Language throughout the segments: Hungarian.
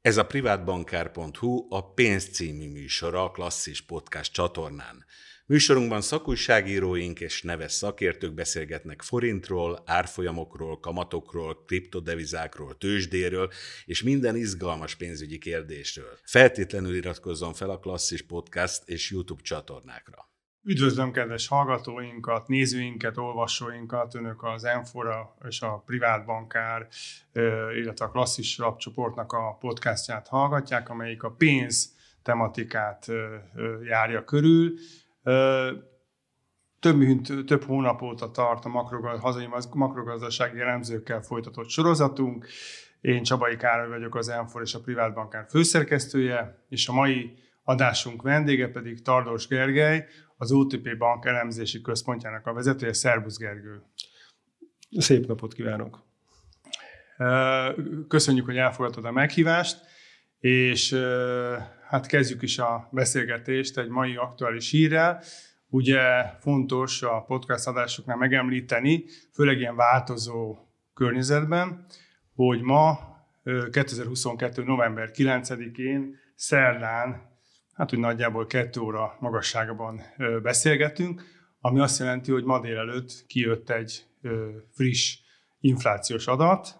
Ez a privátbankár.hu a pénz című műsora Klasszis Podcast csatornán. Műsorunkban szakújságíróink és neves szakértők beszélgetnek forintról, árfolyamokról, kamatokról, kriptodevizákról, tőzsdéről és minden izgalmas pénzügyi kérdésről. Feltétlenül iratkozzon fel a Klasszis Podcast és YouTube csatornákra. Üdvözlöm kedves hallgatóinkat, nézőinket, olvasóinkat, önök az Enfora és a Privát Bankár, illetve a Klasszis Lapcsoportnak a podcastját hallgatják, amelyik a pénz tematikát járja körül. Több mint több hónap óta tart a makrogaz, hazai makrogazdasági elemzőkkel folytatott sorozatunk. Én Csabai Károly vagyok, az Enfor és a Privát Bankár főszerkesztője, és a mai adásunk vendége pedig Tardos Gergely, az OTP Bank elemzési központjának a vezetője. Szerbusz Gergő! Szép napot kívánok! Köszönjük, hogy elfogadtad a meghívást, és hát kezdjük is a beszélgetést egy mai aktuális hírrel. Ugye fontos a podcast adásoknál megemlíteni, főleg ilyen változó környezetben, hogy ma 2022. november 9-én szerdán hát úgy nagyjából kettő óra magasságban beszélgetünk, ami azt jelenti, hogy ma délelőtt kijött egy friss inflációs adat,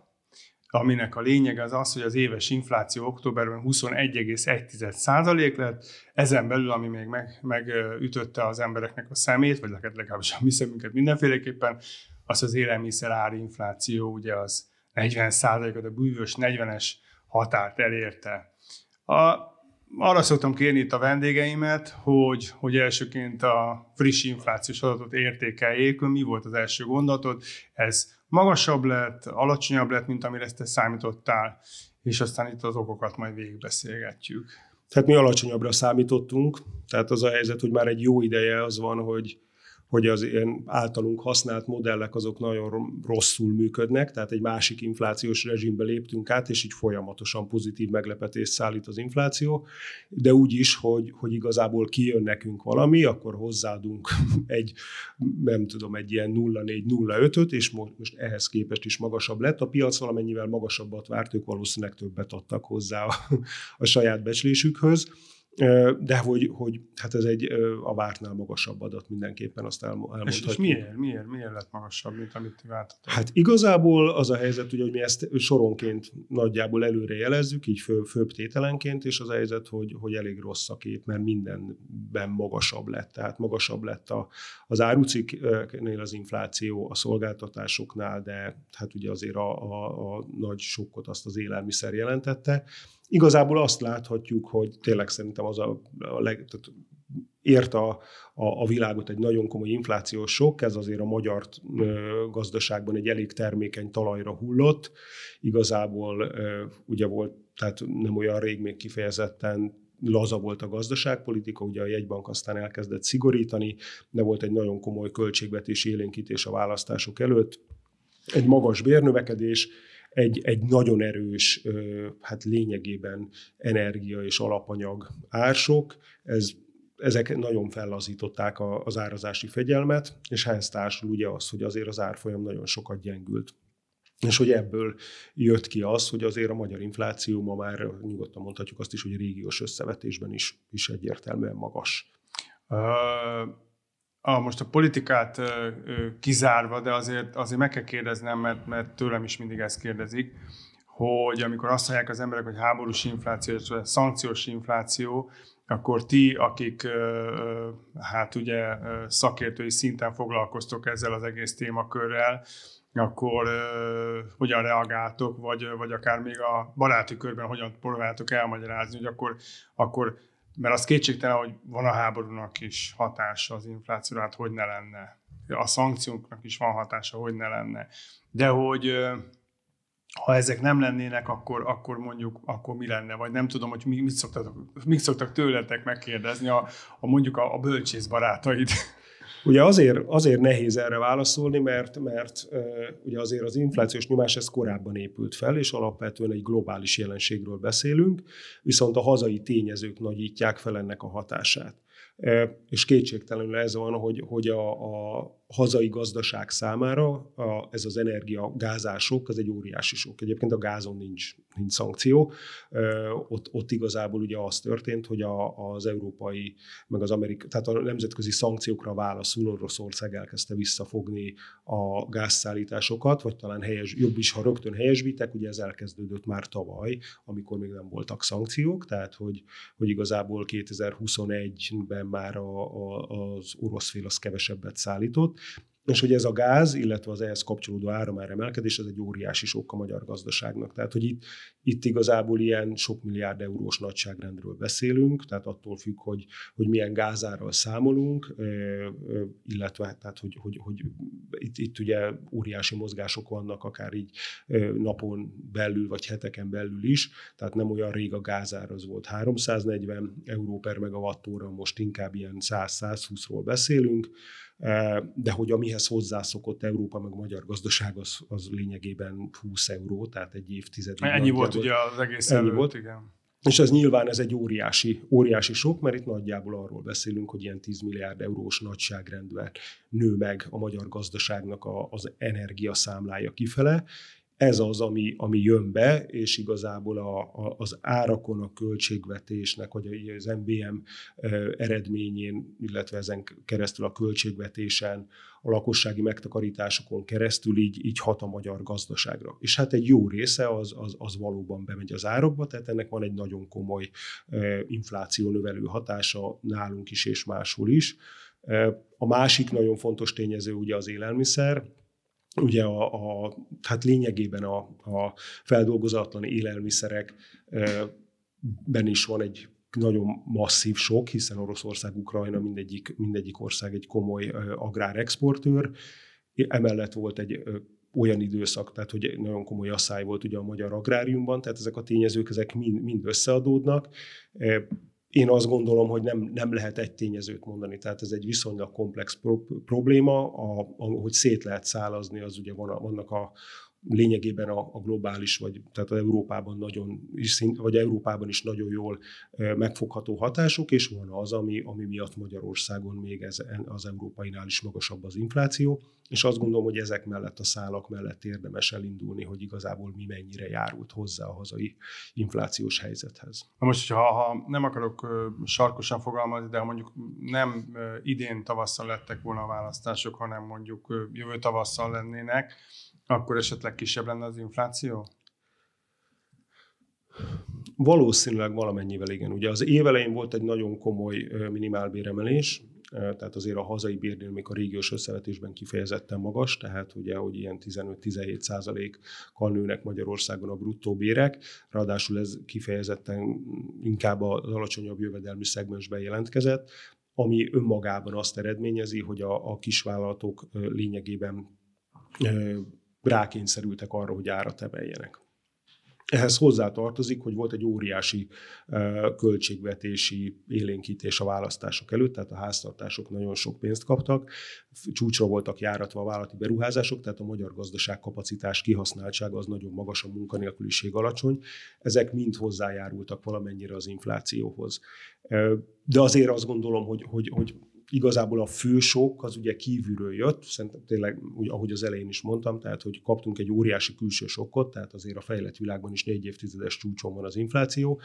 aminek a lényege az az, hogy az éves infláció októberben 21,1% lett, ezen belül, ami még meg, megütötte az embereknek a szemét, vagy legalábbis a mi szemünket mindenféleképpen, az az élelmiszer ári infláció, ugye az 40%-ot, a bűvös 40-es határt elérte. A arra szoktam kérni itt a vendégeimet, hogy, hogy elsőként a friss inflációs adatot értékeljék. Mi volt az első gondatod? Ez magasabb lett, alacsonyabb lett, mint amire te számítottál, és aztán itt az okokat majd végigbeszélgetjük. Tehát mi alacsonyabbra számítottunk, tehát az a helyzet, hogy már egy jó ideje az van, hogy hogy az ilyen általunk használt modellek azok nagyon rosszul működnek, tehát egy másik inflációs rezsimbe léptünk át, és így folyamatosan pozitív meglepetést szállít az infláció, de úgy is, hogy, hogy igazából kijön nekünk valami, akkor hozzáadunk egy, nem tudom, egy ilyen 0,4-0,5-öt, és most ehhez képest is magasabb lett. A piac valamennyivel magasabbat várt, ők valószínűleg többet adtak hozzá a, a saját becslésükhöz de hogy, hogy hát ez egy a vártnál magasabb adat mindenképpen, azt elmondhatjuk. És, és miért, miért, miért lett magasabb, mint amit ti vártatok? Hát igazából az a helyzet, hogy mi ezt soronként nagyjából előre jelezzük, így fő, főbb tételenként, és az a helyzet, hogy, hogy elég rossz a kép, mert mindenben magasabb lett. Tehát magasabb lett a, az áruciknél az infláció, a szolgáltatásoknál, de hát ugye azért a, a, a nagy sokkot azt az élelmiszer jelentette. Igazából azt láthatjuk, hogy tényleg szerintem az a, a leg, tehát ért a, a, a világot egy nagyon komoly inflációs sok, ez azért a magyar gazdaságban egy elég termékeny talajra hullott. Igazából ugye volt, tehát nem olyan rég még kifejezetten laza volt a gazdaságpolitika, ugye a jegybank aztán elkezdett szigorítani, de volt egy nagyon komoly költségvetési élénkítés a választások előtt, egy magas bérnövekedés, egy, egy nagyon erős, hát lényegében energia és alapanyag ársok, ez ezek nagyon fellazították az árazási fegyelmet, és ehhez társul ugye az, hogy azért az árfolyam nagyon sokat gyengült. És hogy ebből jött ki az, hogy azért a magyar infláció ma már nyugodtan mondhatjuk azt is, hogy régiós összevetésben is, is egyértelműen magas. Uh a, most a politikát ö, ö, kizárva, de azért, azért meg kell kérdeznem, mert, mert tőlem is mindig ezt kérdezik, hogy amikor azt mondják az emberek, hogy háborús infláció, vagy szankciós infláció, akkor ti, akik hát ugye szakértői szinten foglalkoztok ezzel az egész témakörrel, akkor hogyan reagáltok, vagy, vagy akár még a baráti körben hogyan próbáltok elmagyarázni, hogy akkor, akkor mert az kétségtelen, hogy van a háborúnak is hatása az inflációra, hát hogy ne lenne. A szankcióknak is van hatása, hogy ne lenne. De hogy ha ezek nem lennének, akkor, akkor mondjuk, akkor mi lenne, vagy nem tudom, hogy mit szoktak, mit szoktak tőletek megkérdezni a, a mondjuk a, a bölcsész barátaid. Ugye azért, azért nehéz erre válaszolni, mert, mert ugye azért az inflációs nyomás ez korábban épült fel, és alapvetően egy globális jelenségről beszélünk, viszont a hazai tényezők nagyítják fel ennek a hatását. És kétségtelenül ez van, hogy, hogy a, a hazai gazdaság számára a, ez az energia gázások, az egy óriási sok. Egyébként a gázon nincs, nincs szankció. Ott, ott igazából ugye az történt, hogy a, az európai, meg az amerikai, tehát a nemzetközi szankciókra válaszul Oroszország elkezdte visszafogni a gázszállításosokat, vagy talán helyes, jobb is, ha rögtön helyesbitek, ugye ez elkezdődött már tavaly, amikor még nem voltak szankciók, tehát hogy, hogy igazából 2021-ben már a, a, az orosz fél az kevesebbet szállított, és hogy ez a gáz, illetve az ehhez kapcsolódó áramár ez egy óriási sok a magyar gazdaságnak. Tehát, hogy itt, itt igazából ilyen sok milliárd eurós nagyságrendről beszélünk, tehát attól függ, hogy, hogy milyen gázárral számolunk, illetve tehát, hogy, hogy, hogy itt, itt ugye óriási mozgások vannak, akár így napon belül, vagy heteken belül is, tehát nem olyan rég a gázár az volt. 340 euró per megawattóra, most inkább ilyen 100-120-ról beszélünk, de hogy amihez hozzászokott Európa, meg a magyar gazdaság, az, az lényegében 20 euró, tehát egy évtized. Ennyi volt ugye az egész ennyi előtt, volt. igen. És ez nyilván ez egy óriási, óriási sok, mert itt nagyjából arról beszélünk, hogy ilyen 10 milliárd eurós nagyságrendben nő meg a magyar gazdaságnak a, az energiaszámlája kifele, ez az, ami, ami jön be, és igazából a, a, az árakon, a költségvetésnek, vagy az MBM eredményén, illetve ezen keresztül a költségvetésen, a lakossági megtakarításokon keresztül így, így hat a magyar gazdaságra. És hát egy jó része az, az, az valóban bemegy az árakba, tehát ennek van egy nagyon komoly infláció növelő hatása nálunk is és máshol is. A másik nagyon fontos tényező ugye az élelmiszer, ugye a, a, hát lényegében a, a feldolgozatlan élelmiszerek ben is van egy nagyon masszív sok, hiszen Oroszország, Ukrajna mindegyik, mindegyik ország egy komoly agrárexportőr. Emellett volt egy olyan időszak, tehát hogy nagyon komoly asszály volt ugye a magyar agráriumban, tehát ezek a tényezők, ezek mind, mind összeadódnak én azt gondolom, hogy nem, nem lehet egy tényezőt mondani, tehát ez egy viszonylag komplex pro- probléma, a, a, hogy szét lehet szálazni, az ugye van, vannak a, lényegében a, a globális, vagy tehát az Európában nagyon, vagy Európában is nagyon jól megfogható hatások, és van az, ami, ami miatt Magyarországon még ez, az európainál is magasabb az infláció, és azt gondolom, hogy ezek mellett a szálak mellett érdemes elindulni, hogy igazából mi mennyire járult hozzá a hazai inflációs helyzethez. Na most, ha, ha nem akarok sarkosan fogalmazni, de ha mondjuk nem idén tavasszal lettek volna a választások, hanem mondjuk jövő tavasszal lennének, akkor esetleg kisebb lenne az infláció? Valószínűleg valamennyivel igen. Ugye az évelején volt egy nagyon komoly minimálbéremelés, tehát azért a hazai még a régiós összevetésben kifejezetten magas, tehát ugye, hogy ilyen 15-17 százalékkal nőnek Magyarországon a bruttó bérek, ráadásul ez kifejezetten inkább az alacsonyabb jövedelmi szegmensben jelentkezett, ami önmagában azt eredményezi, hogy a, a kisvállalatok lényegében rákényszerültek arra, hogy árat emeljenek. Ehhez hozzá tartozik, hogy volt egy óriási költségvetési élénkítés a választások előtt, tehát a háztartások nagyon sok pénzt kaptak, csúcsra voltak járatva a vállalati beruházások, tehát a magyar gazdaság kapacitás kihasználtsága az nagyon magas, a munkanélküliség alacsony. Ezek mind hozzájárultak valamennyire az inflációhoz. De azért azt gondolom, hogy, hogy, hogy igazából a fősok az ugye kívülről jött, szerintem tényleg, úgy, ahogy az elején is mondtam, tehát hogy kaptunk egy óriási külső sokkot, tehát azért a fejlett világban is négy évtizedes csúcson van az infláció,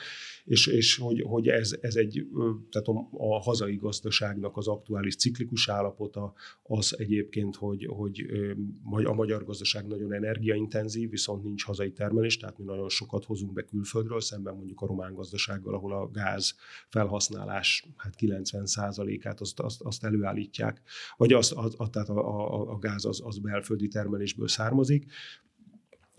és, és hogy, hogy ez, ez egy, tehát a, a hazai gazdaságnak az aktuális ciklikus állapota az egyébként, hogy, hogy a magyar gazdaság nagyon energiaintenzív, viszont nincs hazai termelés, tehát mi nagyon sokat hozunk be külföldről, szemben mondjuk a román gazdasággal, ahol a gáz felhasználás hát 90%-át azt, azt azt, azt előállítják, vagy az, az, az, tehát a, a, a gáz az, az belföldi termelésből származik.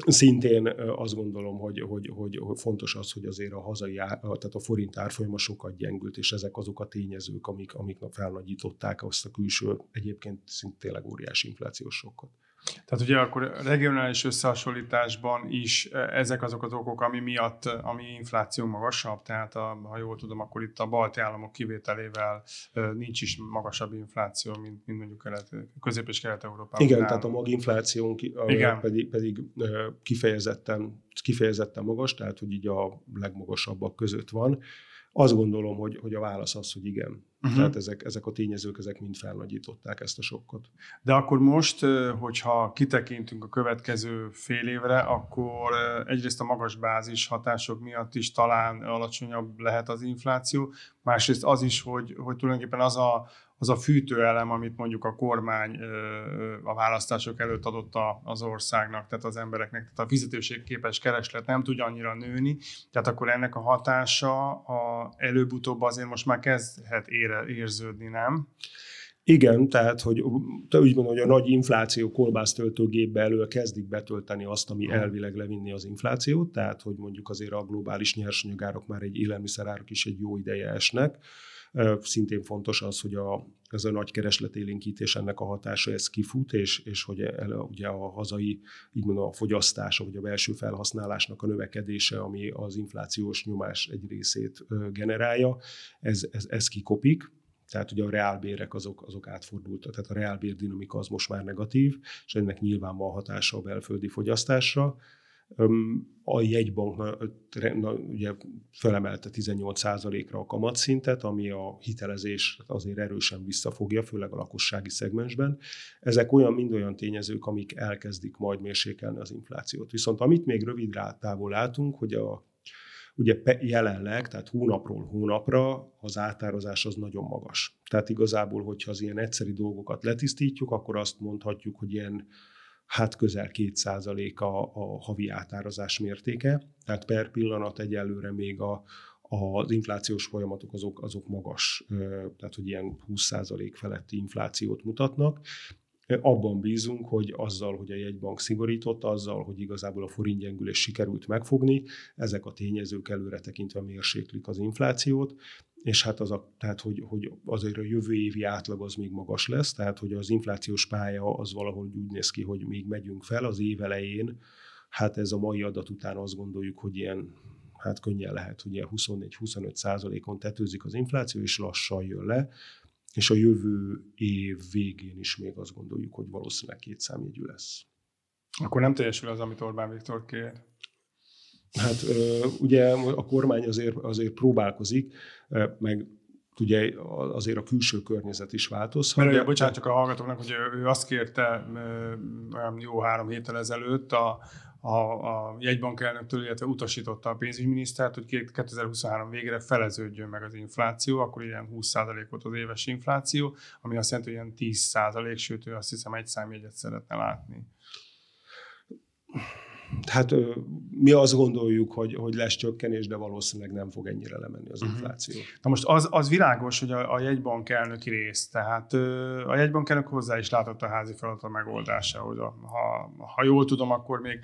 Szintén azt gondolom, hogy, hogy, hogy, hogy fontos az, hogy azért a hazai, tehát a forint árfolyama sokat gyengült, és ezek azok a tényezők, amik, amik felnagyították azt a külső, egyébként szinte tényleg óriási inflációs sokkot. Tehát ugye akkor regionális összehasonlításban is e, ezek azok az okok, ami miatt, ami infláció magasabb, tehát a, ha jól tudom, akkor itt a balti államok kivételével e, nincs is magasabb infláció, mint, mint mondjuk kelet, közép- és kelet-európában. Igen, tehát a maginflációnk Igen. Pedig, pedig e, kifejezetten, kifejezetten magas, tehát hogy így a legmagasabbak között van Azt gondolom, hogy, hogy a válasz az, hogy igen. Uh-huh. Tehát ezek, ezek a tényezők, ezek mind felnagyították ezt a sokkot. De akkor most, hogyha kitekintünk a következő fél évre, akkor egyrészt a magas bázis hatások miatt is talán alacsonyabb lehet az infláció, másrészt az is, hogy, hogy tulajdonképpen az a, az a fűtőelem, amit mondjuk a kormány a választások előtt adott az országnak, tehát az embereknek, tehát a fizetőségképes kereslet nem tud annyira nőni, tehát akkor ennek a hatása a előbb-utóbb azért most már kezdhet ére, érződni, nem? Igen, tehát hogy úgy mondom, hogy a nagy infláció kolbásztöltőgépbe elő kezdik betölteni azt, ami elvileg levinni az inflációt, tehát hogy mondjuk azért a globális nyersanyagárak már egy élelmiszerárak is egy jó ideje esnek, Szintén fontos az, hogy a, ez a nagy keresletélénkítés ennek a hatása, ez kifut, és, és hogy el, ugye a hazai, így mondom, a fogyasztása, vagy a belső felhasználásnak a növekedése, ami az inflációs nyomás egy részét generálja, ez, ez, ez kikopik, tehát ugye a reálbérek azok, azok átfordultak, tehát a reálbér dinamika az most már negatív, és ennek nyilván van hatása a belföldi fogyasztásra. A jegybank na, ugye felemelte 18%-ra a kamatszintet, ami a hitelezés azért erősen visszafogja, főleg a lakossági szegmensben. Ezek olyan mind olyan tényezők, amik elkezdik majd mérsékelni az inflációt. Viszont amit még rövid távol látunk, hogy a ugye jelenleg, tehát hónapról hónapra az átározás az nagyon magas. Tehát igazából, hogyha az ilyen egyszeri dolgokat letisztítjuk, akkor azt mondhatjuk, hogy ilyen hát közel 2% a, a havi átárazás mértéke, tehát per pillanat egyelőre még a, az inflációs folyamatok azok, azok magas, tehát hogy ilyen 20% feletti inflációt mutatnak. Abban bízunk, hogy azzal, hogy a jegybank szigorított, azzal, hogy igazából a forint gyengülés sikerült megfogni, ezek a tényezők előre tekintve mérséklik az inflációt, és hát az a, tehát, hogy, hogy azért a jövő évi átlag az még magas lesz, tehát hogy az inflációs pálya az valahogy úgy néz ki, hogy még megyünk fel. Az év elején, hát ez a mai adat után azt gondoljuk, hogy ilyen hát könnyen lehet, hogy ilyen 24-25 százalékon tetőzik az infláció, és lassan jön le, és a jövő év végén is még azt gondoljuk, hogy valószínűleg két számjegyű lesz. Akkor nem teljesül az, amit Orbán Viktor kér? Hát ugye a kormány azért, azért próbálkozik, meg ugye azért a külső környezet is változhat. Mert ugye, bocsánat csak a hallgatóknak, hogy ő azt kérte olyan jó három héttel ezelőtt a, a, a jegybank elnöktől, illetve utasította a pénzügyminisztert, hogy 2023 végére feleződjön meg az infláció, akkor ilyen 20%-ot az éves infláció, ami azt jelenti, hogy ilyen 10%, sőt ő azt hiszem egy számjegyet szeretne látni hát mi azt gondoljuk, hogy, hogy lesz csökkenés, de valószínűleg nem fog ennyire lemenni az mhm. infláció. Uh-huh. Na most az, az világos, hogy a, a jegybank elnöki rész, tehát a jegybank elnök hozzá is látott a házi feladat a megoldásához. Ha, ha jól tudom, akkor még,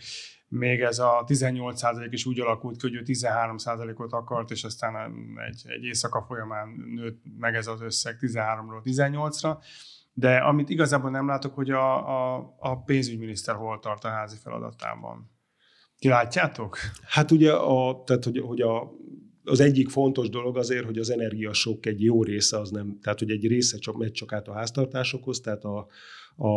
még ez a 18% is úgy alakult hogy ő 13%-ot akart, és aztán egy, egy éjszaka folyamán nőtt meg ez az összeg 13-ról 18-ra. De amit igazából nem látok, hogy a, a, a pénzügyminiszter hol tart a házi feladatában. Ti látjátok? Hát ugye, a, tehát, hogy, hogy a, az egyik fontos dolog azért, hogy az energiasok egy jó része az nem, tehát hogy egy része csak megy csak át a háztartásokhoz, tehát a, a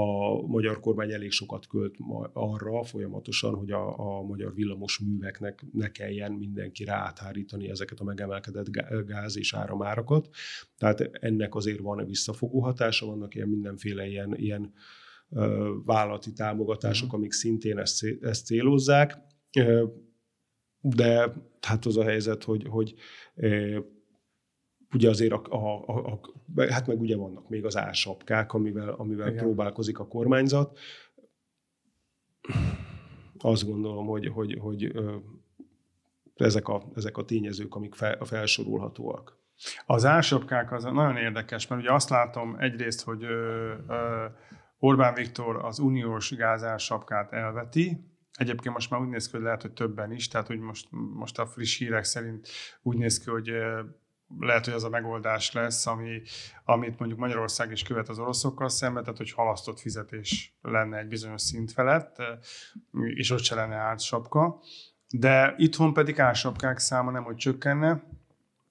magyar kormány elég sokat költ arra folyamatosan, hogy a, a magyar villamos műveknek ne kelljen mindenki áthárítani ezeket a megemelkedett gáz és áramárakat. Tehát ennek azért van visszafogó hatása, vannak ilyen mindenféle ilyen, ilyen vállalati támogatások, mhm. amik szintén ezt, ezt célozzák. De hát az a helyzet, hogy, hogy ugye azért a, a, a, a, hát meg ugye vannak még az ársapkák, amivel, amivel próbálkozik a kormányzat. Azt gondolom, hogy, hogy, hogy ezek, a, ezek a tényezők, amik fel, felsorolhatóak. Az ársapkák az nagyon érdekes, mert ugye azt látom egyrészt, hogy ö, ö, Orbán Viktor az uniós gázársapkát elveti, Egyébként most már úgy néz ki, hogy lehet, hogy többen is, tehát hogy most, most a friss hírek szerint úgy néz ki, hogy lehet, hogy az a megoldás lesz, ami, amit mondjuk Magyarország is követ az oroszokkal szemben, tehát hogy halasztott fizetés lenne egy bizonyos szint felett, és ott se lenne átsapka. De itthon pedig átsapkák száma nem, hogy csökkenne,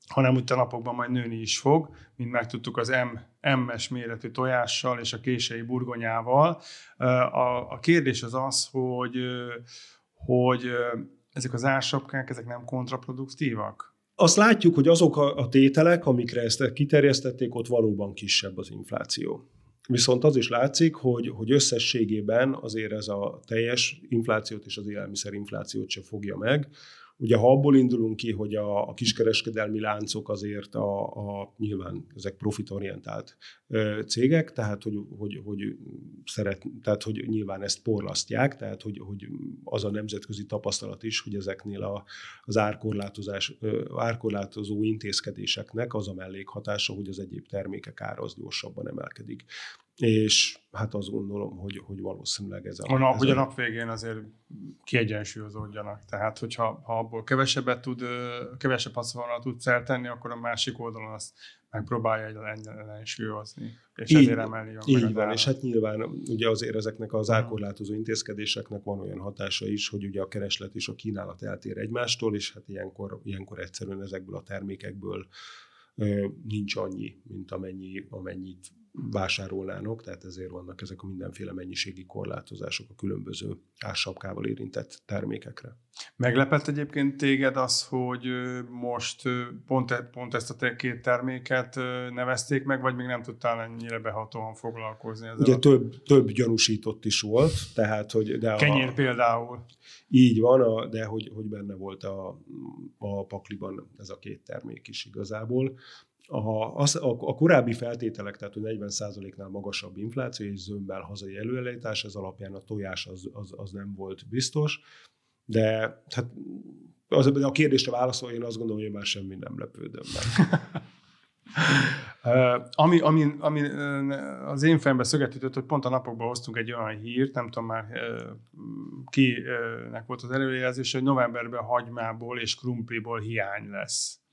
hanem úgy a napokban majd nőni is fog, mint megtudtuk az M-es méretű tojással és a kései burgonyával. A, a kérdés az az, hogy, hogy ezek az ársapkák, ezek nem kontraproduktívak? azt látjuk, hogy azok a tételek, amikre ezt kiterjesztették, ott valóban kisebb az infláció. Viszont az is látszik, hogy, hogy összességében azért ez a teljes inflációt és az élelmiszerinflációt se fogja meg. Ugye ha abból indulunk ki, hogy a, a kiskereskedelmi láncok azért a, a nyilván ezek profitorientált ö, cégek, tehát hogy, hogy, hogy, szeret, tehát hogy nyilván ezt porlasztják, tehát hogy, hogy az a nemzetközi tapasztalat is, hogy ezeknél a, az árkorlátozás, ö, árkorlátozó intézkedéseknek az a mellékhatása, hogy az egyéb termékek ára az gyorsabban emelkedik és hát azt gondolom, hogy, hogy valószínűleg ez a... a hogy a nap végén azért kiegyensúlyozódjanak. Tehát, hogyha ha abból kevesebbet tud, kevesebb haszonra tud tenni, akkor a másik oldalon azt megpróbálja egy ellensúlyozni, és így, ezért emelni a Így van, és hát nyilván ugye azért ezeknek az árkorlátozó intézkedéseknek van olyan hatása is, hogy ugye a kereslet és a kínálat eltér egymástól, és hát ilyenkor, ilyenkor egyszerűen ezekből a termékekből nincs annyi, mint amennyi, amennyit vásárolnának, tehát ezért vannak ezek a mindenféle mennyiségi korlátozások a különböző ársapkával érintett termékekre. Meglepett egyébként téged az, hogy most pont, e, pont ezt a két terméket nevezték meg, vagy még nem tudtál ennyire behatóan foglalkozni ezzel? Ugye a... több, több gyanúsított is volt, tehát hogy... De Kenyér a, például. Így van, de hogy, hogy benne volt a, a pakliban ez a két termék is igazából a, az, a, a korábbi feltételek, tehát hogy 40%-nál magasabb infláció és zömmel hazai előállítás, ez alapján a tojás az, az, az nem volt biztos, de hát az, a kérdésre válaszol, én azt gondolom, hogy már semmi nem lepődöm meg. Ami, ami, ami az én fejembe szöget hogy pont a napokban hoztunk egy olyan hírt, nem tudom már uh, kinek volt az előjelzés, hogy novemberben hagymából és krumpliból hiány lesz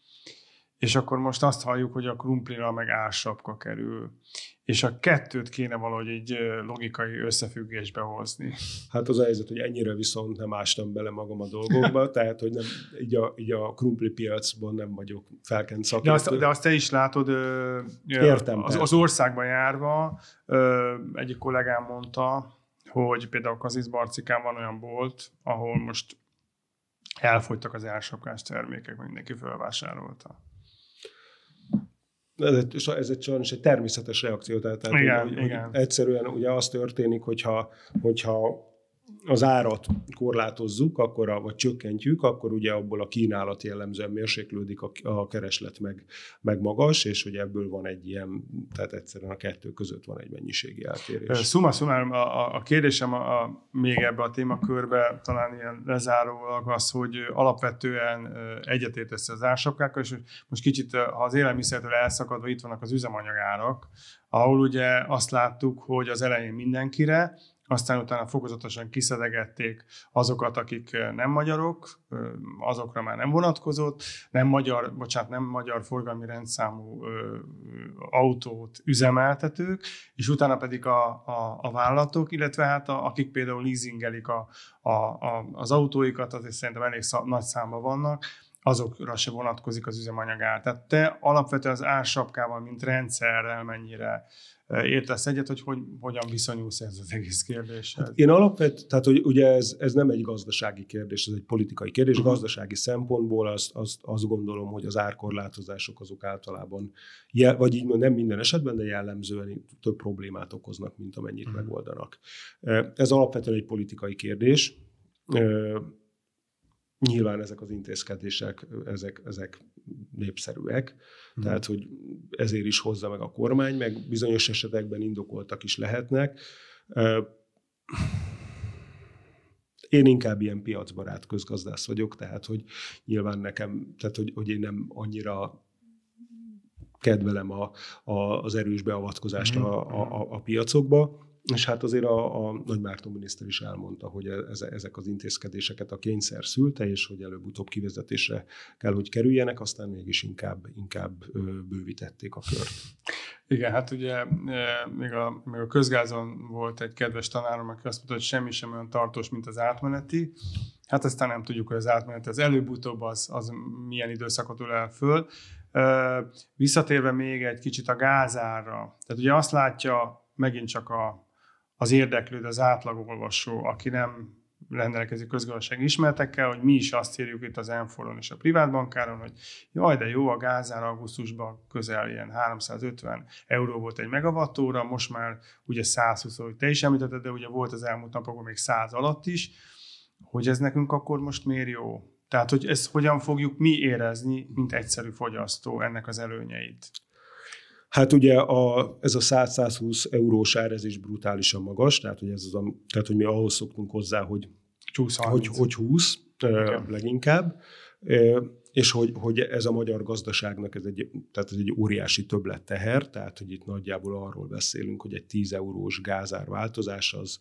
és akkor most azt halljuk, hogy a krumplira meg ársapka kerül. És a kettőt kéne valahogy egy logikai összefüggésbe hozni. Hát az a helyzet, hogy ennyire viszont nem ástam bele magam a dolgokba, tehát hogy nem, így, a, így a krumpli piacban nem vagyok felkent szakértő. De azt, de azt te is látod, Értem, az, az országban járva, egyik kollégám mondta, hogy például Kazisz Barcikán van olyan bolt, ahol most elfogytak az elsapkás termékek, mindenki felvásárolta ez egy, ez egy sajnos egy természetes reakció, tehát, igen, hogy, igen. hogy egyszerűen ugye az történik, hogyha, hogyha az árat korlátozzuk, akkor a, vagy csökkentjük, akkor ugye abból a kínálat jellemzően mérséklődik, a, a kereslet meg, meg magas, és hogy ebből van egy ilyen, tehát egyszerűen a kettő között van egy mennyiségi eltérés. Szuma szumárum, a, a kérdésem a, a, még ebbe a témakörbe talán ilyen lezárólag az, hogy alapvetően egyetértesz az ársapkákkal, és most kicsit, ha az élelmiszertől elszakadva itt vannak az üzemanyagárak, ahol ugye azt láttuk, hogy az elején mindenkire, aztán utána fokozatosan kiszedegették azokat, akik nem magyarok, azokra már nem vonatkozott, nem magyar, bocsánat, nem magyar forgalmi rendszámú autót üzemeltetők, és utána pedig a, a, a vállalatok, illetve hát a, akik például leasingelik a, a, a, az autóikat, azért szerintem elég szá, nagy számban vannak, azokra se vonatkozik az üzemanyagár. Tehát te alapvetően az ársapkával, mint rendszerrel mennyire értesz egyet, hogy, hogy hogyan viszonyulsz ez az egész kérdéshez? Hát én alapvetően, tehát hogy ugye ez, ez nem egy gazdasági kérdés, ez egy politikai kérdés. Uh-huh. Gazdasági szempontból azt, azt, azt gondolom, hogy az árkorlátozások azok általában, vagy így nem minden esetben, de jellemzően több problémát okoznak, mint amennyit uh-huh. megoldanak. Ez alapvetően egy politikai kérdés Nyilván ezek az intézkedések, ezek, ezek népszerűek, mm. tehát hogy ezért is hozza meg a kormány, meg bizonyos esetekben indokoltak is lehetnek. Én inkább ilyen piacbarát közgazdász vagyok, tehát hogy nyilván nekem, tehát hogy, hogy én nem annyira kedvelem a, a, az erős beavatkozást mm. a, a, a piacokba, és hát azért a, a Nagy Márton miniszter is elmondta, hogy ez, ezek az intézkedéseket a kényszer szülte, és hogy előbb-utóbb kivezetésre kell, hogy kerüljenek, aztán mégis inkább, inkább bővítették a kört. Igen, hát ugye még a, még a közgázon volt egy kedves tanárom, aki azt mondta, hogy semmi sem olyan tartós, mint az átmeneti. Hát aztán nem tudjuk, hogy az átmeneti az előbb-utóbb az, az milyen időszakot ül el föl. Visszatérve még egy kicsit a gázára. Tehát ugye azt látja megint csak a az érdeklődő, az átlagolvasó, aki nem rendelkezik közgazdasági ismeretekkel, hogy mi is azt írjuk itt az Enforon és a privátbankáron, hogy jaj, de jó, a gázár augusztusban közel ilyen 350 euró volt egy megawattóra, most már ugye 120, hogy te is említetted, de ugye volt az elmúlt napokban még 100 alatt is, hogy ez nekünk akkor most miért jó? Tehát, hogy ezt hogyan fogjuk mi érezni, mint egyszerű fogyasztó ennek az előnyeit? Hát ugye a, ez a 100-120 eurós ár, ez is brutálisan magas, tehát hogy, ez az a, tehát, hogy mi ahhoz szoktunk hozzá, hogy, 20, hogy, hogy 20 Igen. leginkább, és hogy, hogy ez a magyar gazdaságnak ez egy, tehát ez egy óriási többletteher, tehát hogy itt nagyjából arról beszélünk, hogy egy 10 eurós gázár változás az,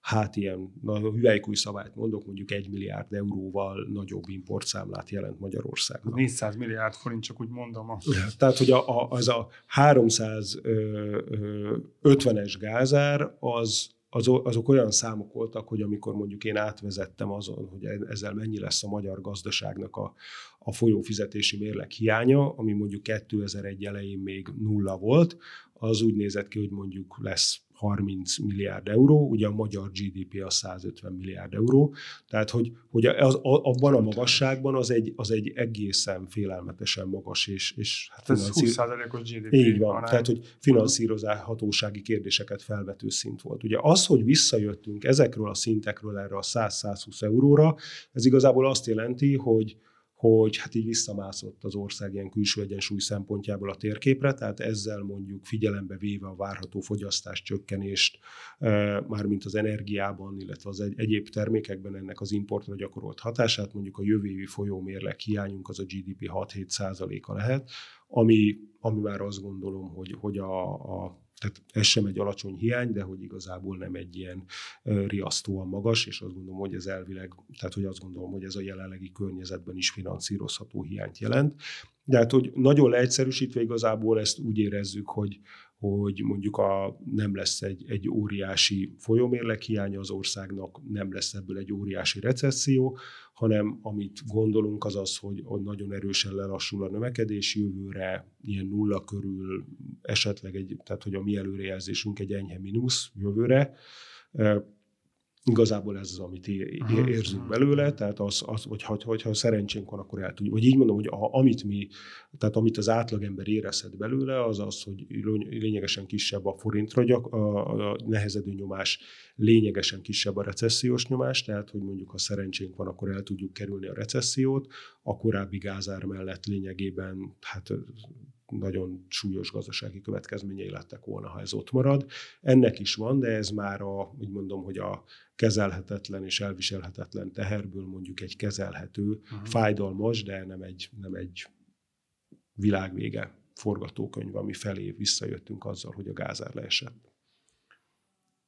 hát ilyen, na, hüvelykúj szabályt mondok, mondjuk egy milliárd euróval nagyobb importszámlát jelent Magyarországnak. 400 milliárd forint, csak úgy mondom. A... Tehát, hogy a, a, az a 350-es gázár, az, az, azok olyan számok voltak, hogy amikor mondjuk én átvezettem azon, hogy ezzel mennyi lesz a magyar gazdaságnak a, a folyófizetési mérleg hiánya, ami mondjuk 2001 elején még nulla volt, az úgy nézett ki, hogy mondjuk lesz 30 milliárd euró, ugye a magyar GDP a 150 milliárd euró, tehát hogy, hogy az, abban a magasságban az egy, az egy egészen félelmetesen magas, és, és hát ez finanszír... 20%-os GDP. Így van, arány. tehát hogy finanszírozhatósági kérdéseket felvető szint volt. Ugye az, hogy visszajöttünk ezekről a szintekről erre a 100-120 euróra, ez igazából azt jelenti, hogy hogy hát így visszamászott az ország ilyen külső egyensúly szempontjából a térképre, tehát ezzel mondjuk figyelembe véve a várható fogyasztás csökkenést, mármint az energiában, illetve az egy, egyéb termékekben ennek az importra gyakorolt hatását, mondjuk a jövő évi folyómérleg hiányunk az a GDP 6-7 százaléka lehet, ami, ami már azt gondolom, hogy, hogy a, a tehát ez sem egy alacsony hiány, de hogy igazából nem egy ilyen riasztóan magas, és azt gondolom, hogy ez elvileg, tehát hogy azt gondolom, hogy ez a jelenlegi környezetben is finanszírozható hiányt jelent. De hát, hogy nagyon leegyszerűsítve igazából ezt úgy érezzük, hogy, hogy mondjuk a, nem lesz egy, egy óriási folyómérleg hiánya az országnak, nem lesz ebből egy óriási recesszió, hanem amit gondolunk az az, hogy nagyon erősen lelassul a növekedés jövőre, ilyen nulla körül, esetleg egy, tehát hogy a mi előrejelzésünk egy enyhe mínusz jövőre, Igazából ez az, amit érzünk belőle, tehát az, az hogy, hogy, hogyha szerencsénk van, akkor el tudjuk. Vagy így mondom, hogy a, amit mi, tehát amit az átlagember érezhet belőle, az az, hogy lényegesen kisebb a forintra gyak, a, a nehezedő nyomás, lényegesen kisebb a recessziós nyomás, tehát hogy mondjuk ha szerencsénk van, akkor el tudjuk kerülni a recessziót, a korábbi gázár mellett lényegében hát nagyon súlyos gazdasági következményei lettek volna, ha ez ott marad. Ennek is van, de ez már a, úgy mondom, hogy a kezelhetetlen és elviselhetetlen teherből mondjuk egy kezelhető, uh-huh. fájdalmas, de nem egy, nem egy világvége forgatókönyv, ami felé visszajöttünk azzal, hogy a gázár leesett.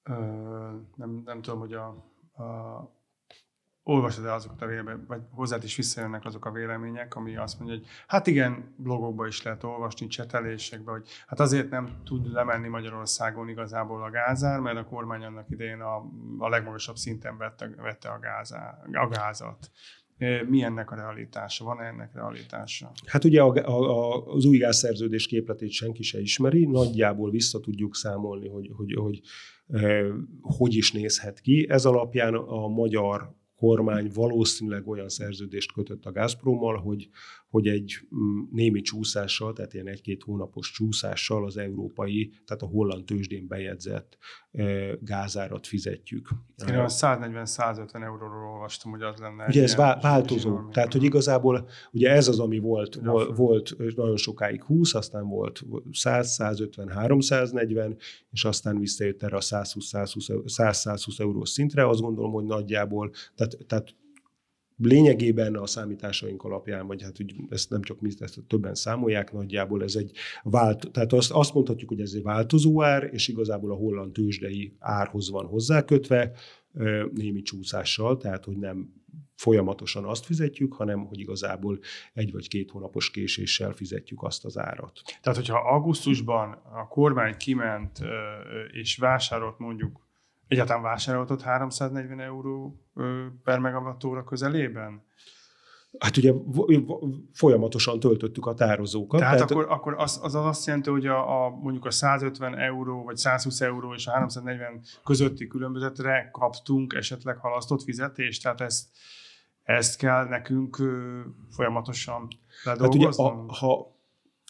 Ö, nem, nem tudom, hogy a, a olvasod el azokat a véleményeket, vagy hozzád is visszajönnek azok a vélemények, ami azt mondja, hogy hát igen, blogokba is lehet olvasni, csetelésekbe, hogy hát azért nem tud lemenni Magyarországon igazából a gázár, mert a kormány annak idején a, a legmagasabb szinten vette, vette a, gázár, a gázat. Mi ennek a realitása? Van-e ennek realitása? Hát ugye a, a, az új gázszerződés képletét senki se ismeri, nagyjából vissza tudjuk számolni, hogy hogy, hogy, hogy, hogy is nézhet ki. Ez alapján a magyar kormány valószínűleg olyan szerződést kötött a Gazprommal, hogy, hogy egy mm, némi csúszással, tehát ilyen egy-két hónapos csúszással az európai, tehát a holland tőzsdén bejegyzett gázárat fizetjük. Én a 140-150 euróról olvastam, hogy az lenne. Ugye ez változó, tehát hogy igazából ugye ez az, ami volt, volt, volt nagyon sokáig 20, aztán volt 100, 150, 340, és aztán visszajött erre a 120-120 eurós szintre. Azt gondolom, hogy nagyjából, tehát, tehát lényegében a számításaink alapján, vagy hát úgy, ezt nem csak mi, ezt többen számolják, nagyjából ez egy vált, tehát azt, azt mondhatjuk, hogy ez egy változó ár, és igazából a holland tőzsdei árhoz van hozzákötve, némi csúszással, tehát hogy nem folyamatosan azt fizetjük, hanem hogy igazából egy vagy két hónapos késéssel fizetjük azt az árat. Tehát, hogyha augusztusban a kormány kiment és vásárolt mondjuk Egyáltalán vásároltott 340 euró per megawattóra közelében? Hát ugye folyamatosan töltöttük a tározókat. Tehát, tehát akkor, akkor az, az azt jelenti, hogy a, a, mondjuk a 150 euró, vagy 120 euró és a 340 közötti különbözetre kaptunk esetleg halasztott fizetést, tehát ezt, ezt kell nekünk folyamatosan ledolgozni? Hát ugye, a, ha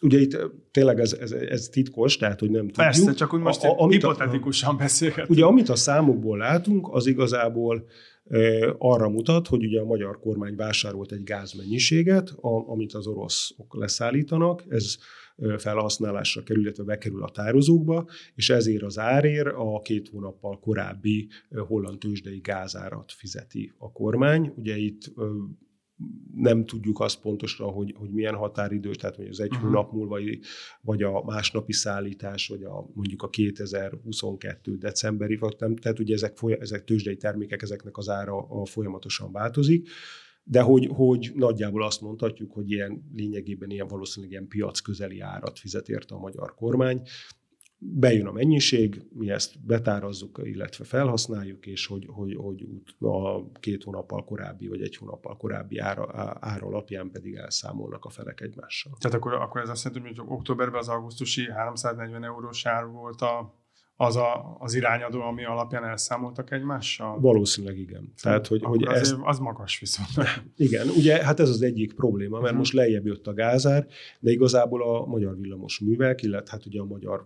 Ugye itt tényleg ez, ez, ez titkos, tehát hogy nem tudjuk. Persze, csak úgy most a, a, hipotetikusan beszélgetünk. Ugye amit a számokból látunk, az igazából e, arra mutat, hogy ugye a magyar kormány vásárolt egy gázmennyiséget, a, amit az oroszok leszállítanak, ez felhasználásra kerül, illetve bekerül a tározókba, és ezért az árér a két hónappal korábbi holland tőzsdei gázárat fizeti a kormány. Ugye itt nem tudjuk azt pontosan, hogy, hogy milyen határidő, tehát hogy az egy uh-huh. hónap múlva, vagy a másnapi szállítás, vagy a, mondjuk a 2022 decemberi, vagy nem, tehát ugye ezek, ezek tőzsdei termékek, ezeknek az ára a folyamatosan változik, de hogy, hogy nagyjából azt mondhatjuk, hogy ilyen lényegében ilyen valószínűleg ilyen piac közeli árat fizet érte a magyar kormány, bejön a mennyiség, mi ezt betárazzuk, illetve felhasználjuk, és hogy, hogy, hogy a két hónappal korábbi, vagy egy hónappal korábbi ára, ára alapján pedig elszámolnak a felek egymással. Tehát akkor, akkor ez azt jelenti, hogy októberben az augusztusi 340 eurós ár volt a az a, az irányadó, ami alapján elszámoltak egymással? Valószínűleg igen. Tehát, hogy, hogy ez, az magas viszont. Igen, ugye hát ez az egyik probléma, mert uh-huh. most lejjebb jött a gázár, de igazából a magyar villamos művek, illetve hát ugye a magyar,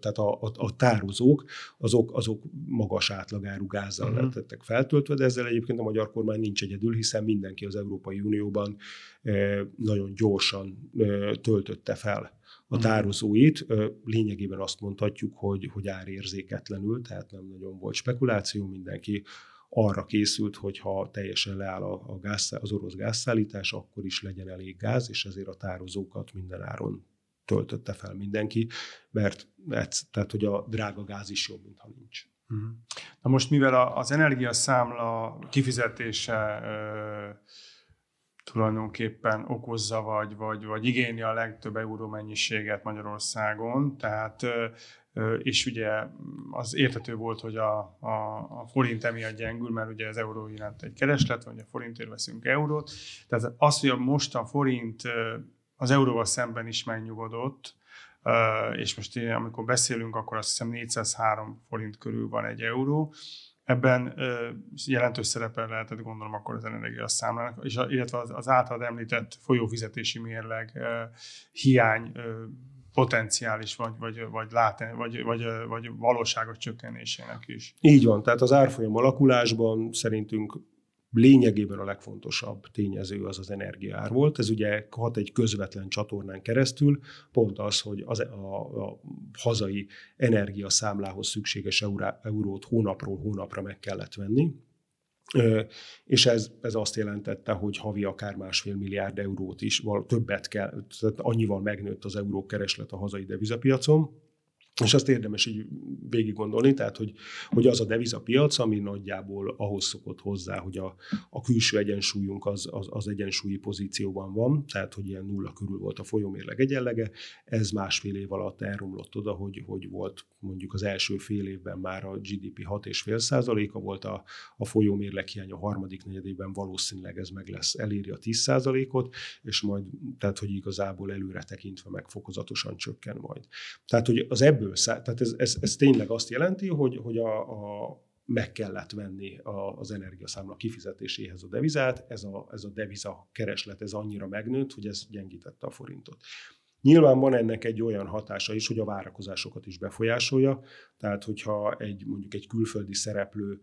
tehát a, a, a tározók, azok, azok magas átlagáru gázzal uh-huh. lettek feltöltve, de ezzel egyébként a magyar kormány nincs egyedül, hiszen mindenki az Európai Unióban nagyon gyorsan töltötte fel a mhm. tározóit. Lényegében azt mondhatjuk, hogy, hogy árérzéketlenül, tehát nem nagyon volt spekuláció, mindenki arra készült, hogy ha teljesen leáll a, a gáz, az orosz gázszállítás, akkor is legyen elég gáz, és ezért a tározókat minden áron töltötte fel mindenki, mert tehát, hogy a drága gáz is jobb, mintha nincs. Mhm. Na most, mivel az energiaszámla kifizetése tulajdonképpen okozza, vagy, vagy, vagy igényli a legtöbb euró mennyiséget Magyarországon. Tehát, és ugye az értető volt, hogy a, a, a forint emiatt gyengül, mert ugye az euró iránt egy kereslet, vagy a forintért veszünk eurót. Tehát az, hogy most a forint az euróval szemben is megnyugodott, és most amikor beszélünk, akkor azt hiszem 403 forint körül van egy euró, Ebben jelentős szerepe lehetett gondolom akkor az energiaszámlának, és illetve az, az általad említett folyófizetési mérleg hiány potenciális vagy, vagy, vagy, lát, vagy, vagy, vagy valóságos csökkenésének is. Így van, tehát az árfolyam alakulásban szerintünk lényegében a legfontosabb tényező az az energiaár volt. Ez ugye hat egy közvetlen csatornán keresztül, pont az, hogy az, a, a hazai energiaszámlához szükséges eurá, eurót hónapról hónapra meg kellett venni, és ez, ez azt jelentette, hogy havi akár másfél milliárd eurót is, többet kell, tehát annyival megnőtt az euró kereslet a hazai devizapiacon, és azt érdemes így végig gondolni, tehát hogy, hogy az a devizapiac, ami nagyjából ahhoz szokott hozzá, hogy a, a külső egyensúlyunk az, az, az egyensúlyi pozícióban van, tehát hogy ilyen nulla körül volt a folyómérleg egyenlege, ez másfél év alatt elromlott oda, hogy, hogy volt mondjuk az első fél évben már a GDP 6,5 százaléka volt a, a folyómérleg hiány, a harmadik negyedében valószínűleg ez meg lesz, eléri a 10 százalékot, és majd, tehát hogy igazából előre tekintve meg fokozatosan csökken majd. Tehát, hogy az ebből ebből tehát ez, ez, ez tényleg azt jelenti, hogy, hogy a, a, meg kellett venni a, az energiaszámla kifizetéséhez a devizát, ez a, ez a deviza kereslet ez annyira megnőtt, hogy ez gyengítette a forintot. Nyilván van ennek egy olyan hatása is, hogy a várakozásokat is befolyásolja, tehát hogyha egy mondjuk egy külföldi szereplő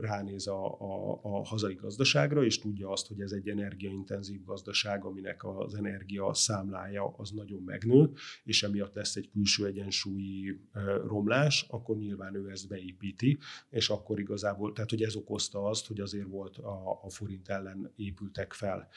ránéz a, a, a hazai gazdaságra, és tudja azt, hogy ez egy energiaintenzív gazdaság, aminek az energia számlája az nagyon megnő, és emiatt lesz egy külső egyensúlyi romlás, akkor nyilván ő ezt beépíti, és akkor igazából, tehát hogy ez okozta azt, hogy azért volt a, a forint ellen épültek fel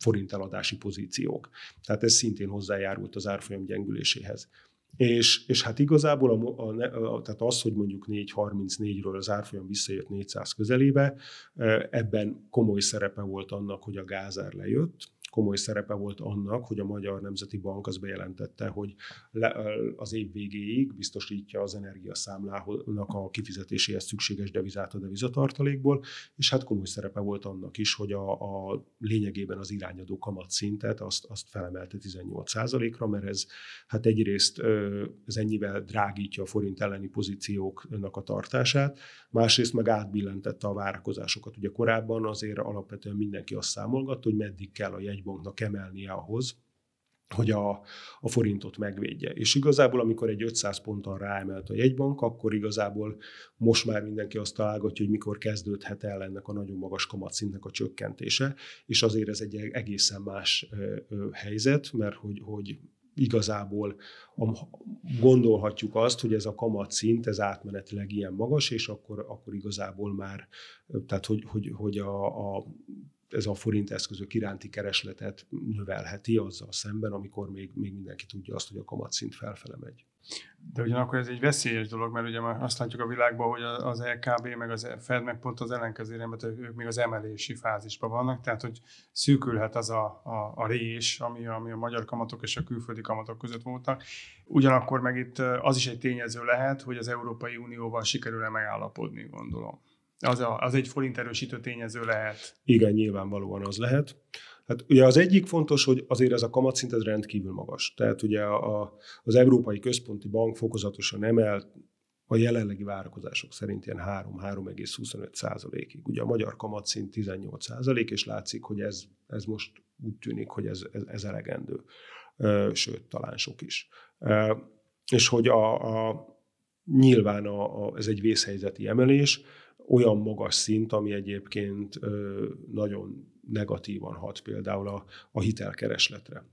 forint eladási pozíciók. Tehát ez szintén hozzájárult az árfolyam gyengüléséhez. És, és hát igazából a, a, a, tehát az, hogy mondjuk 4.34-ről az árfolyam visszajött 400 közelébe, ebben komoly szerepe volt annak, hogy a gázár lejött, komoly szerepe volt annak, hogy a Magyar Nemzeti Bank az bejelentette, hogy az év végéig biztosítja az energiaszámlának a kifizetéséhez szükséges devizát a devizatartalékból, és hát komoly szerepe volt annak is, hogy a, a lényegében az irányadó kamatszintet azt, azt felemelte 18%-ra, mert ez hát egyrészt ez ennyivel drágítja a forint elleni pozícióknak a tartását, másrészt meg átbillentette a várakozásokat. Ugye korábban azért alapvetően mindenki azt számolgatta, hogy meddig kell a jegybanknak emelnie ahhoz, hogy a, a forintot megvédje. És igazából, amikor egy 500 ponttal ráemelt a jegybank, akkor igazából most már mindenki azt találgatja, hogy mikor kezdődhet el ennek a nagyon magas kamatszintnek a csökkentése, és azért ez egy egészen más helyzet, mert hogy, hogy igazából gondolhatjuk azt, hogy ez a kamatszint, ez átmenetileg ilyen magas, és akkor, akkor igazából már, tehát hogy, hogy, hogy a, a ez a forint eszközök iránti keresletet növelheti azzal szemben, amikor még, még mindenki tudja azt, hogy a kamatszint felfele megy. De ugyanakkor ez egy veszélyes dolog, mert ugye már azt látjuk a világban, hogy az LKB meg az Fed meg pont az ellenkezőre, mert ők még az emelési fázisban vannak, tehát hogy szűkülhet az a, a, a rés, ami, ami a magyar kamatok és a külföldi kamatok között voltak. Ugyanakkor meg itt az is egy tényező lehet, hogy az Európai Unióval sikerül-e megállapodni, gondolom. Az, a, az egy forint erősítő tényező lehet. Igen, nyilvánvalóan az lehet. Hát ugye az egyik fontos, hogy azért ez a kamatszint ez rendkívül magas. Tehát ugye a, az Európai Központi Bank fokozatosan emel a jelenlegi várakozások szerint ilyen 3-3,25 százalékig. Ugye a magyar kamatszint 18 százalék, és látszik, hogy ez, ez most úgy tűnik, hogy ez, ez, ez elegendő. Sőt, talán sok is. És hogy a, a nyilván a, a, ez egy vészhelyzeti emelés, olyan magas szint, ami egyébként nagyon negatívan hat például a, a hitelkeresletre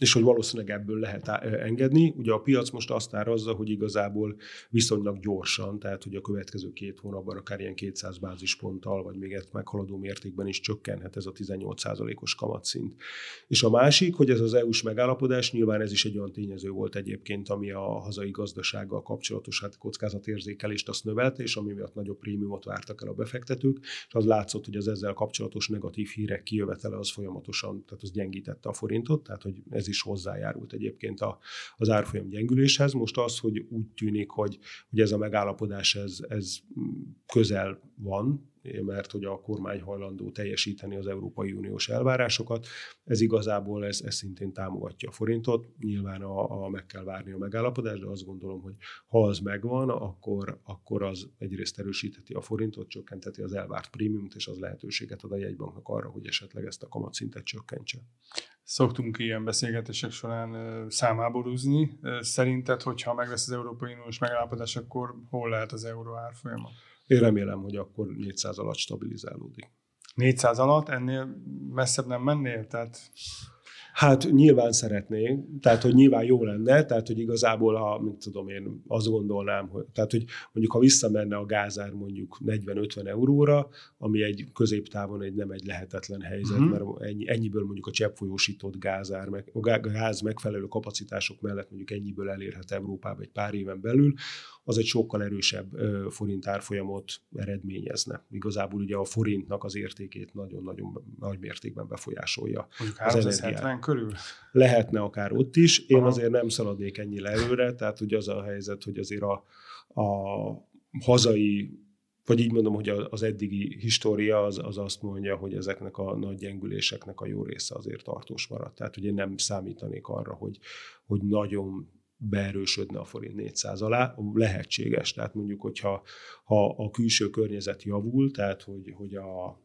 és hogy valószínűleg ebből lehet engedni. Ugye a piac most azt árazza, hogy igazából viszonylag gyorsan, tehát hogy a következő két hónapban akár ilyen 200 bázisponttal, vagy még ezt meghaladó mértékben is csökkenhet ez a 18%-os kamatszint. És a másik, hogy ez az EU-s megállapodás, nyilván ez is egy olyan tényező volt egyébként, ami a hazai gazdasággal kapcsolatos hát kockázatérzékelést azt növelte, és ami miatt nagyobb prémiumot vártak el a befektetők, és az látszott, hogy az ezzel kapcsolatos negatív hírek kijövetele az folyamatosan, tehát az gyengítette a forintot, tehát hogy ez is hozzájárult egyébként a, az árfolyam gyengüléshez. Most az, hogy úgy tűnik, hogy, hogy ez a megállapodás ez, ez közel van, mert hogy a kormány hajlandó teljesíteni az Európai Uniós elvárásokat. Ez igazából, ez, ez szintén támogatja a forintot. Nyilván a, a meg kell várni a megállapodást, de azt gondolom, hogy ha az megvan, akkor, akkor az egyrészt erősítheti a forintot, csökkenteti az elvárt prémiumot, és az lehetőséget ad a jegybanknak arra, hogy esetleg ezt a kamatszintet csökkentse. Szoktunk ilyen beszélgetések során számáborúzni. Szerinted, hogyha meg lesz az Európai Uniós megállapodás, akkor hol lehet az euró árfolyama? Én remélem, hogy akkor 400 alatt stabilizálódik. 400 alatt? Ennél messzebb nem mennél? Tehát... Hát nyilván szeretnénk, tehát hogy nyilván jó lenne, tehát hogy igazából, ha, mint tudom én, azt gondolnám, hogy, tehát hogy mondjuk ha visszamenne a gázár mondjuk 40-50 euróra, ami egy középtávon egy nem egy lehetetlen helyzet, uh-huh. mert ennyi, ennyiből mondjuk a cseppfolyósított gázár, meg, a gáz megfelelő kapacitások mellett mondjuk ennyiből elérhet Európába egy pár éven belül, az egy sokkal erősebb forint árfolyamot eredményezne. Igazából ugye a forintnak az értékét nagyon-nagyon nagy mértékben befolyásolja. Mondjuk 370 körül? Lehetne akár ott is. Én Aha. azért nem szaladnék ennyi előre, tehát ugye az a helyzet, hogy azért a, a hazai vagy így mondom, hogy az eddigi história az, az azt mondja, hogy ezeknek a nagy gyengüléseknek a jó része azért tartós maradt. Tehát ugye nem számítanék arra, hogy, hogy nagyon beerősödne a forint 400 alá, lehetséges. Tehát mondjuk, hogyha ha a külső környezet javul, tehát hogy, hogy a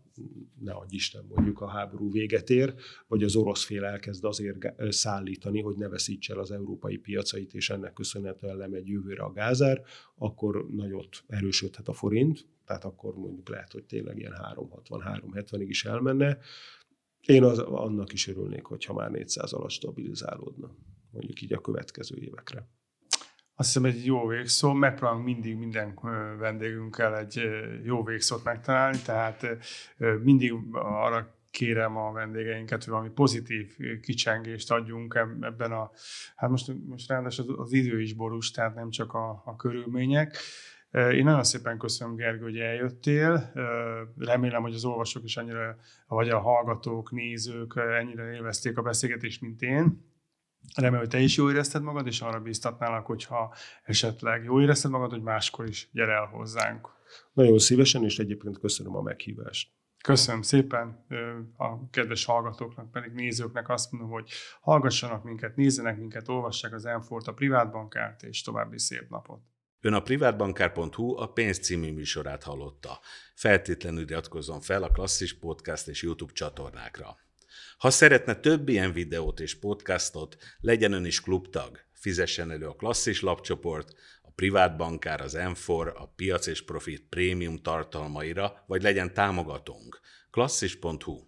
ne adj Isten, mondjuk a háború véget ér, vagy az orosz fél elkezd azért szállítani, hogy ne veszítse el az európai piacait, és ennek köszönhetően lemegy jövőre a gázár, akkor nagyot erősödhet a forint, tehát akkor mondjuk lehet, hogy tényleg ilyen 360-370-ig is elmenne. Én az, annak is örülnék, hogyha már 400 alatt stabilizálódna mondjuk így a következő évekre. Azt hiszem egy jó végszó, megpróbálunk mindig minden vendégünkkel egy jó végszót megtalálni, tehát mindig arra kérem a vendégeinket, hogy valami pozitív kicsengést adjunk ebben a, hát most, most ráadásul az idő is borús, tehát nem csak a, a körülmények. Én nagyon szépen köszönöm, Gergő, hogy eljöttél. Remélem, hogy az olvasók is annyira, vagy a hallgatók, nézők ennyire élvezték a beszélgetést, mint én. Remélem, hogy te is jól érezted magad, és arra bíztatnálak, hogyha esetleg jól érezted magad, hogy máskor is gyere el hozzánk. Nagyon szívesen, és egyébként köszönöm a meghívást. Köszönöm szépen a kedves hallgatóknak, pedig nézőknek azt mondom, hogy hallgassanak minket, nézzenek minket, olvassák az Enfort, a privátbankárt, és további szép napot. Ön a privátbankár.hu a pénz című műsorát hallotta. Feltétlenül iratkozzon fel a Klasszis Podcast és YouTube csatornákra. Ha szeretne több ilyen videót és podcastot, legyen ön is klubtag, fizessen elő a Klasszis lapcsoport, a privátbankár, az M4, a piac és profit prémium tartalmaira, vagy legyen támogatónk. klasszis.hu